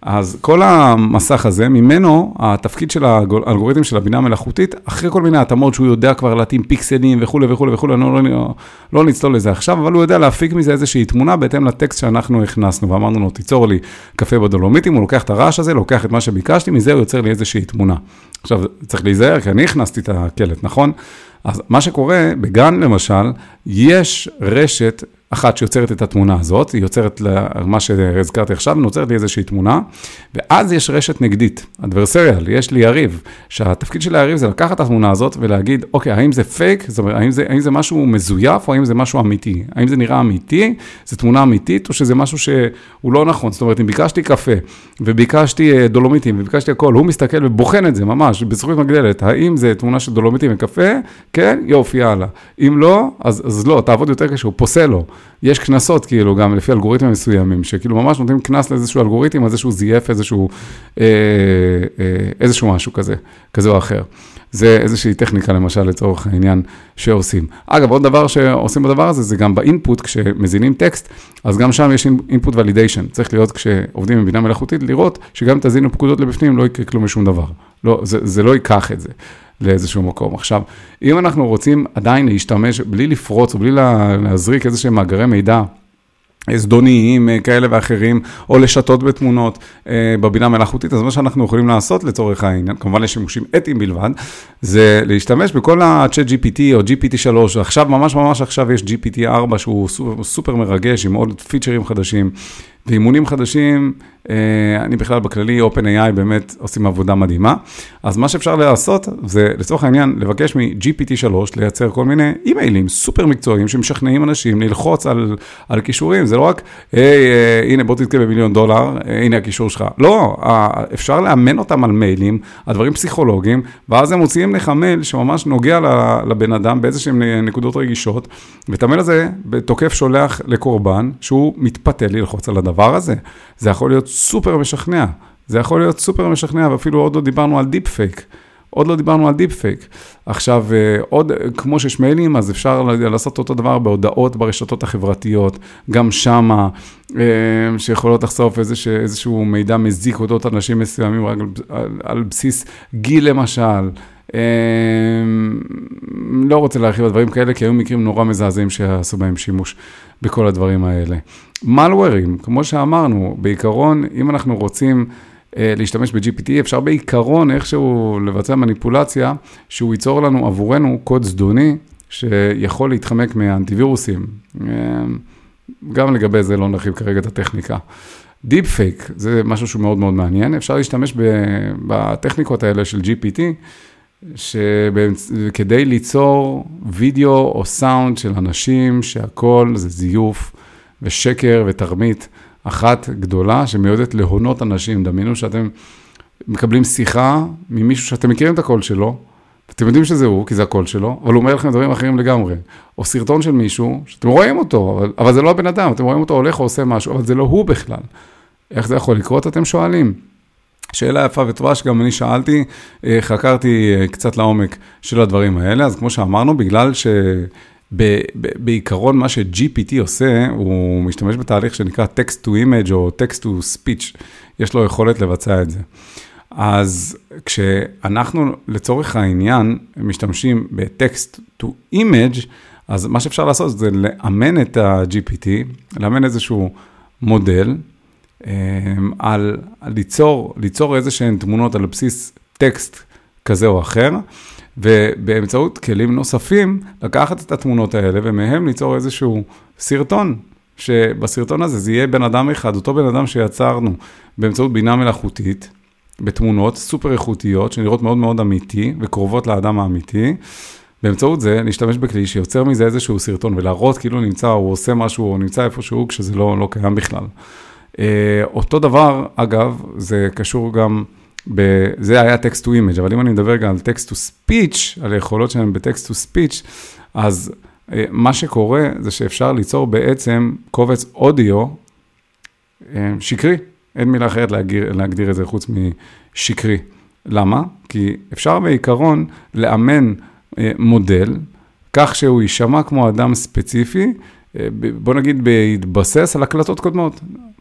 אז כל המסך הזה, ממנו התפקיד של האלגוריתם של הבינה המלאכותית, אחרי כל מיני התאמות שהוא יודע כבר להתאים פיקסלים וכולי וכולי וכולי, לא, לא, לא נצלול לזה עכשיו, אבל הוא יודע להפיק מזה איזושהי תמונה בהתאם לטקסט שאנחנו הכנסנו, ואמרנו לו, תיצור לי קפה בדולומיטים, הוא לוקח את הרעש הזה, לוקח את מה שביקשתי, מזה הוא יוצר לי איזושהי תמונה. עכשיו, צריך להיזהר, כי אני הכנסתי את הקלט, נכון? אז מה שקורה, בגן למשל, יש רשת אחת שיוצרת את התמונה הזאת, היא יוצרת מה שהזכרתי עכשיו, נוצרת לי איזושהי תמונה, ואז יש רשת נגדית, אדברסריאל, יש לי יריב, שהתפקיד של היריב זה לקחת את התמונה הזאת ולהגיד, אוקיי, האם זה פייק, זאת אומרת, האם זה, האם זה משהו מזויף או האם זה משהו אמיתי? האם זה נראה אמיתי, זו תמונה אמיתית, או שזה משהו שהוא לא נכון? זאת אומרת, אם ביקשתי קפה, וביקשתי אה, דולומיטים, וביקשתי הכל, הוא מסתכל ובוחן את זה ממש, בזכות מגדלת, האם זה תמונה של דולומיטים וקפה? כן, יופי, יאללה. אם לא, אז, אז לא, תעבוד יותר קשה, הוא פוסל לו. יש קנסות, כאילו, גם לפי אלגוריתמים מסוימים, שכאילו ממש נותנים קנס לאיזשהו אלגוריתם, אז איזשהו זייף איזשהו, אה, אה, איזשהו משהו כזה, כזה או אחר. זה איזושהי טכניקה, למשל, לצורך העניין, שעושים. אגב, עוד דבר שעושים בדבר הזה, זה גם באינפוט, כשמזינים טקסט, אז גם שם יש אינפוט ולידיישן. צריך להיות, כשעובדים עם בינה מלאכותית, לראות שגם תזינו פקודות לבפנים, לא יקרה כלום משום דבר. לא, זה, זה לא ייקח את זה. לאיזשהו מקום. עכשיו, אם אנחנו רוצים עדיין להשתמש, בלי לפרוץ או בלי להזריק איזה שהם מאגרי מידע, זדוניים אה, כאלה ואחרים, או לשתות בתמונות אה, בבינה מלאכותית, אז מה שאנחנו יכולים לעשות לצורך העניין, כמובן לשימושים אתיים בלבד, זה להשתמש בכל ה-chat GPT או GPT 3, עכשיו, ממש ממש עכשיו יש GPT 4 שהוא סופר מרגש עם עוד פיצ'רים חדשים. ואימונים חדשים, אני בכלל בכללי, OpenAI באמת עושים עבודה מדהימה. אז מה שאפשר לעשות זה לצורך העניין לבקש מ-GPT3 לייצר כל מיני אימיילים סופר מקצועיים שמשכנעים אנשים ללחוץ על, על כישורים, זה לא רק, היי, אה, הנה בוא תתקבל במיליון דולר, אה, הנה הכישור שלך. לא, אפשר לאמן אותם על מיילים, על דברים פסיכולוגיים, ואז הם מוציאים לך מייל שממש נוגע לבן אדם באיזשהן נקודות רגישות, ואת המייל הזה תוקף שולח לקורבן שהוא מתפתה ללחוץ על. הדבר הזה. זה יכול להיות סופר משכנע. זה יכול להיות סופר משכנע, ואפילו עוד לא דיברנו על deep fake. עוד לא דיברנו על deep fake. עכשיו, אה, עוד, כמו שיש מיילים, אז אפשר לעשות אותו דבר בהודעות ברשתות החברתיות, גם שמה, אה, שיכולות לחשוף איזשה, איזשהו מידע מזיק אודות אנשים מסוימים, רק על, על, על בסיס גיל למשל. אה, לא רוצה להרחיב על דברים כאלה, כי היו מקרים נורא מזעזעים שעשו בהם שימוש בכל הדברים האלה. מלוורים, כמו שאמרנו, בעיקרון, אם אנחנו רוצים להשתמש ב-GPT, אפשר בעיקרון איכשהו לבצע מניפולציה, שהוא ייצור לנו עבורנו קוד זדוני, שיכול להתחמק מאנטיווירוסים. גם לגבי זה לא נרחיב כרגע את הטכניקה. deep fake זה משהו שהוא מאוד מאוד מעניין, אפשר להשתמש בטכניקות האלה של GPT, שכדי ליצור וידאו או סאונד של אנשים שהכל זה זיוף ושקר ותרמית אחת גדולה שמיועדת להונות אנשים. דמיינו שאתם מקבלים שיחה ממישהו שאתם מכירים את הקול שלו, אתם יודעים שזה הוא, כי זה הקול שלו, אבל הוא אומר לכם דברים אחרים לגמרי. או סרטון של מישהו, שאתם רואים אותו, אבל, אבל זה לא הבן אדם, אתם רואים אותו הולך או עושה משהו, אבל זה לא הוא בכלל. איך זה יכול לקרות, אתם שואלים. שאלה יפה וטובה שגם אני שאלתי, אה, חקרתי אה, קצת לעומק של הדברים האלה, אז כמו שאמרנו, בגלל שבעיקרון מה ש-GPT עושה, הוא משתמש בתהליך שנקרא text to image או text to speech, יש לו יכולת לבצע את זה. אז כשאנחנו לצורך העניין משתמשים בטקסט to image, אז מה שאפשר לעשות זה לאמן את ה-GPT, לאמן איזשהו מודל, על, על ליצור, ליצור איזה שהן תמונות על בסיס טקסט כזה או אחר, ובאמצעות כלים נוספים, לקחת את התמונות האלה ומהם ליצור איזשהו סרטון, שבסרטון הזה זה יהיה בן אדם אחד, אותו בן אדם שיצרנו באמצעות בינה מלאכותית. בתמונות סופר איכותיות, שנראות מאוד מאוד אמיתי וקרובות לאדם האמיתי. באמצעות זה, להשתמש בכלי שיוצר מזה איזשהו סרטון ולהראות כאילו נמצא, הוא עושה משהו, או נמצא איפשהו, כשזה לא, לא קיים בכלל. Uh, אותו דבר, אגב, זה קשור גם, ב, זה היה text to image, אבל אם אני מדבר גם על text to speech, על היכולות שלהם ב-text to speech, אז uh, מה שקורה זה שאפשר ליצור בעצם קובץ אודיו uh, שקרי. אין מילה אחרת להגדיר, להגדיר את זה חוץ משקרי. למה? כי אפשר בעיקרון לאמן אה, מודל, כך שהוא יישמע כמו אדם ספציפי, אה, בוא נגיד בהתבסס על הקלטות קודמות.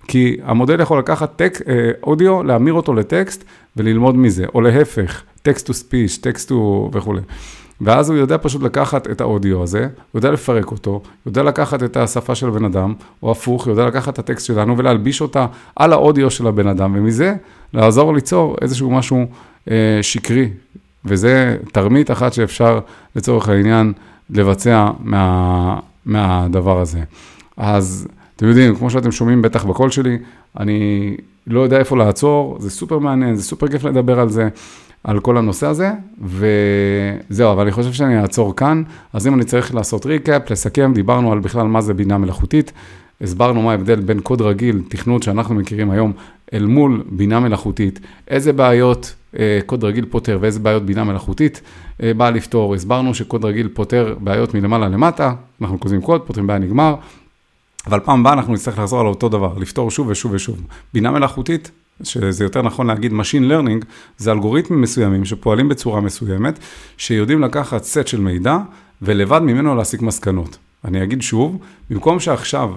כי המודל יכול לקחת טק, אה, אודיו, להמיר אותו לטקסט וללמוד מזה, או להפך, טקסט to speech, טקסט to וכולי. ואז הוא יודע פשוט לקחת את האודיו הזה, הוא יודע לפרק אותו, יודע לקחת את השפה של הבן אדם, או הפוך, יודע לקחת את הטקסט שלנו ולהלביש אותה על האודיו של הבן אדם, ומזה לעזור ליצור איזשהו משהו אה, שקרי. וזה תרמית אחת שאפשר לצורך העניין לבצע מה, מהדבר הזה. אז אתם יודעים, כמו שאתם שומעים בטח בקול שלי, אני לא יודע איפה לעצור, זה סופר מעניין, זה סופר כיף לדבר על זה. על כל הנושא הזה, וזהו, אבל אני חושב שאני אעצור כאן. אז אם אני צריך לעשות ריקאפ, לסכם, דיברנו על בכלל מה זה בינה מלאכותית, הסברנו מה ההבדל בין קוד רגיל, תכנות שאנחנו מכירים היום, אל מול בינה מלאכותית, איזה בעיות אה, קוד רגיל פותר ואיזה בעיות בינה מלאכותית אה, באה לפתור. הסברנו שקוד רגיל פותר בעיות מלמעלה למטה, אנחנו כותבים קוד, פותרים בעיה נגמר, אבל פעם הבאה אנחנו נצטרך לחזור על אותו דבר, לפתור שוב ושוב ושוב. בינה מלאכותית שזה יותר נכון להגיד Machine Learning, זה אלגוריתמים מסוימים שפועלים בצורה מסוימת, שיודעים לקחת סט של מידע ולבד ממנו להסיק מסקנות. אני אגיד שוב, במקום שעכשיו,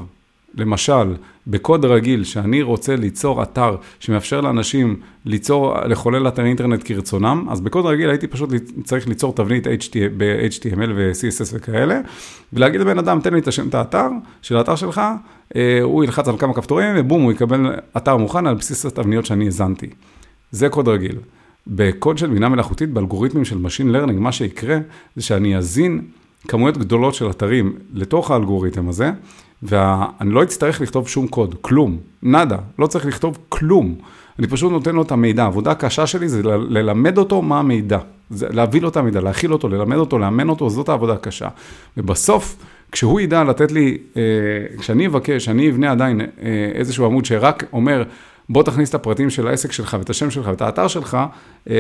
למשל, בקוד רגיל, שאני רוצה ליצור אתר שמאפשר לאנשים ליצור, לחולל אתר אינטרנט כרצונם, אז בקוד רגיל הייתי פשוט צריך ליצור תבנית ב-HTML ו-CSS וכאלה, ולהגיד לבן אדם, תן לי את השם, את האתר של האתר שלך, אה, הוא ילחץ על כמה כפתורים, ובום, הוא יקבל אתר מוכן על בסיס התבניות שאני האזנתי. זה קוד רגיל. בקוד של בינה מלאכותית, באלגוריתמים של Machine Learning, מה שיקרה זה שאני אזין כמויות גדולות של אתרים לתוך האלגוריתם הזה, ואני לא אצטרך לכתוב שום קוד, כלום, נאדה, לא צריך לכתוב כלום. אני פשוט נותן לו את המידע. העבודה הקשה שלי זה ללמד אותו מה המידע. זה להביא לו את המידע, להכיל אותו, ללמד אותו, לאמן אותו, זאת העבודה הקשה. ובסוף, כשהוא ידע לתת לי, אה, כשאני אבקש, שאני אבנה עדיין אה, איזשהו עמוד שרק אומר, בוא תכניס את הפרטים של העסק שלך ואת השם שלך ואת האתר שלך, אה,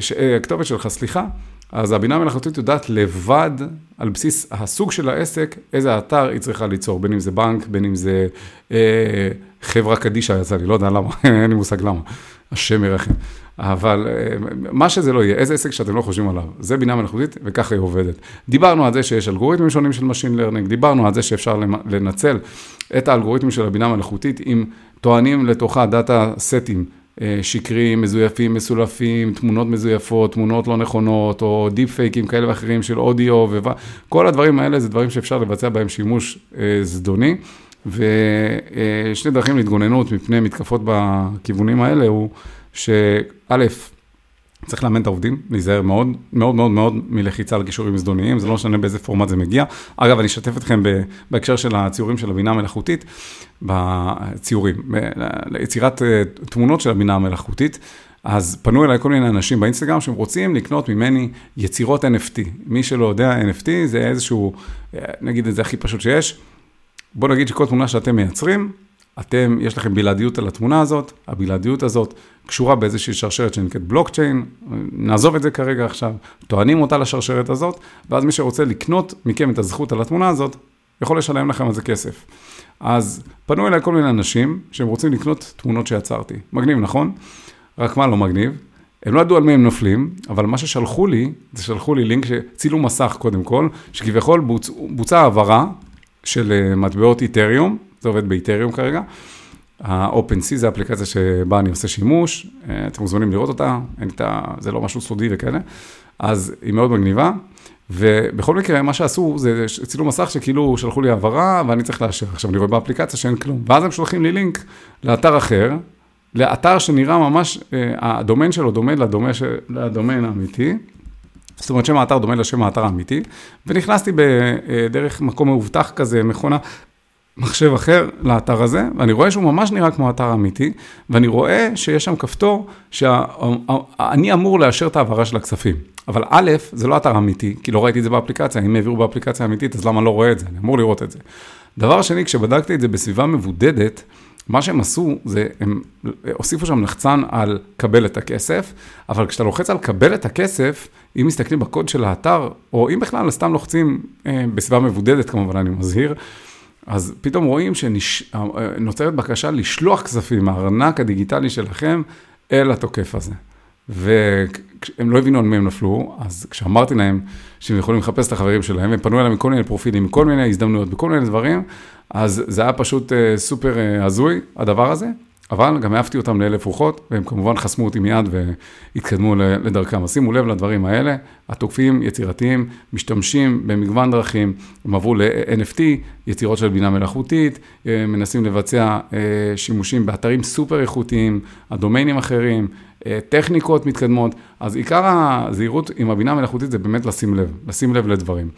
ש, הכתובת שלך, סליחה, אז הבינה המלאכותית יודעת לבד, על בסיס הסוג של העסק, איזה אתר היא צריכה ליצור, בין אם זה בנק, בין אם זה אה, חברה קדישא יצא לי, לא יודע למה, אין לי מושג למה, השם ירחם. אבל אה, מה שזה לא יהיה, איזה עסק שאתם לא חושבים עליו, זה בינה מלאכותית וככה היא עובדת. דיברנו על זה שיש אלגוריתמים שונים של Machine Learning, דיברנו על זה שאפשר לנצל את האלגוריתמים של הבינה המלאכותית אם טוענים לתוכה data setים. אה, שקריים, מזויפים, מסולפים, תמונות מזויפות, תמונות לא נכונות, או deep fakeים כאלה ואחרים של אודיו, וכל הדברים האלה זה דברים שאפשר לבצע בהם שימוש אה, זדוני. ושני דרכים להתגוננות מפני מתקפות בכיוונים האלה הוא שא', צריך לאמן את העובדים, להיזהר מאוד, מאוד מאוד מאוד מלחיצה על קישורים זדוניים, זה לא משנה באיזה פורמט זה מגיע. אגב, אני אשתף אתכם בהקשר של הציורים של הבינה המלאכותית, בציורים, ליצירת אה, תמונות של הבינה המלאכותית. אז פנו אליי כל מיני אנשים באינסטגרם שהם רוצים לקנות ממני יצירות NFT. מי שלא יודע, NFT זה איזשהו, אה, נגיד את זה הכי פשוט שיש. בוא נגיד שכל תמונה שאתם מייצרים, אתם, יש לכם בלעדיות על התמונה הזאת, הבלעדיות הזאת קשורה באיזושהי שרשרת שנקראת בלוקצ'יין, נעזוב את זה כרגע עכשיו, טוענים אותה לשרשרת הזאת, ואז מי שרוצה לקנות מכם את הזכות על התמונה הזאת, יכול לשלם לכם על זה כסף. אז פנו אליי כל מיני אנשים שהם רוצים לקנות תמונות שיצרתי. מגניב, נכון? רק מה לא מגניב? הם לא ידעו על מי הם נופלים, אבל מה ששלחו לי, זה שלחו לי לינק שצילום מסך קודם כל, שכביכול בוצ... בוצעה העברה של אה, מטבעות איתריום, זה עובד באיתריום כרגע. ה-OpenC זה אפליקציה שבה אני עושה שימוש, אה, אתם מוזמנים לראות אותה, אין את ה... זה לא משהו סודי וכאלה, אז היא מאוד מגניבה, ובכל מקרה, מה שעשו זה צילום מסך שכאילו שלחו לי העברה ואני צריך לאשר. עכשיו, אני רואה באפליקציה שאין כלום, ואז הם שולחים לי לינק לאתר אחר, לאתר שנראה ממש, אה, הדומיין שלו דומה לדומה של, לדומיין האמיתי. זאת אומרת, שם האתר דומה לשם האתר האמיתי, ונכנסתי בדרך מקום מאובטח כזה, מכונה, מחשב אחר לאתר הזה, ואני רואה שהוא ממש נראה כמו אתר אמיתי, ואני רואה שיש שם כפתור שאני אמור לאשר את העברה של הכספים. אבל א', זה לא אתר אמיתי, כי לא ראיתי את זה באפליקציה, אם העבירו באפליקציה אמיתית, אז למה לא רואה את זה? אני אמור לראות את זה. דבר שני, כשבדקתי את זה בסביבה מבודדת, מה שהם עשו זה, הם הוסיפו שם לחצן על קבל את הכסף, אבל כשאתה לוחץ על קבל את הכסף, אם מסתכלים בקוד של האתר, או אם בכלל סתם לוחצים אה, בסביבה מבודדת כמובן, אני מזהיר, אז פתאום רואים שנוצרת בקשה לשלוח כספים מהארנק הדיגיטלי שלכם אל התוקף הזה. והם לא הבינו על מי הם נפלו, אז כשאמרתי להם שהם יכולים לחפש את החברים שלהם, הם פנו אליהם מכל מיני פרופילים, מכל מיני הזדמנויות, בכל מיני דברים, אז זה היה פשוט אה, סופר אה, הזוי, הדבר הזה, אבל גם העפתי אותם לאלף רוחות, והם כמובן חסמו אותי מיד והתקדמו לדרכם. אז שימו לב לדברים האלה, התוקפים יצירתיים, משתמשים במגוון דרכים, הם עברו ל-NFT, יצירות של בינה מלאכותית, אה, מנסים לבצע שימושים באתרים סופר איכותיים, הדומיינים אחרים, טכניקות מתקדמות, אז עיקר הזהירות עם הבינה המלאכותית זה באמת לשים לב, לשים לב לדברים.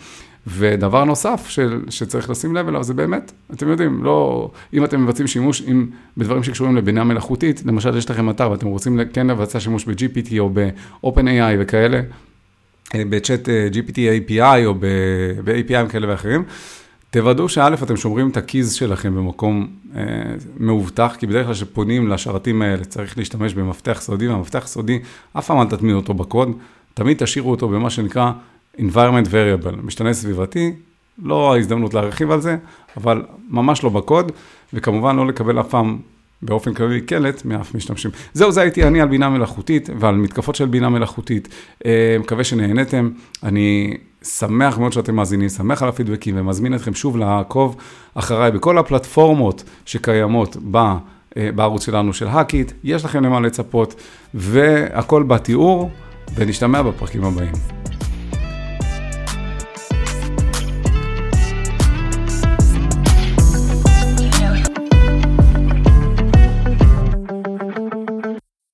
ודבר נוסף של, שצריך לשים לב אליו זה באמת, אתם יודעים, לא, אם אתם מבצעים שימוש עם, בדברים שקשורים לבינה מלאכותית, למשל יש לכם אתר ואתם רוצים כן לבצע שימוש ב-GPT או ב-OpenAI וכאלה, אה, בצ'אט אה, GPT API או ב-API כאלה ואחרים, תוודאו שא', אתם שומרים את הקיז שלכם במקום אה, מאובטח, כי בדרך כלל כשפונים לשרתים האלה צריך להשתמש במפתח סודי, והמפתח סודי, אף פעם אל תטמיעו אותו בקוד, תמיד תשאירו אותו במה שנקרא environment variable, משתנה סביבתי, לא ההזדמנות להרחיב על זה, אבל ממש לא בקוד, וכמובן לא לקבל אף פעם באופן כללי קלט מאף משתמשים. זהו, זה הייתי אני על בינה מלאכותית ועל מתקפות של בינה מלאכותית. אה, מקווה שנהנתם. אני שמח מאוד שאתם מאזינים, שמח על הפידבקים ומזמין אתכם שוב לעקוב אחריי בכל הפלטפורמות שקיימות ב... אה, בערוץ שלנו של האקיט, יש לכם למה לצפות, והכל בתיאור, ונשתמע בפרקים הבאים.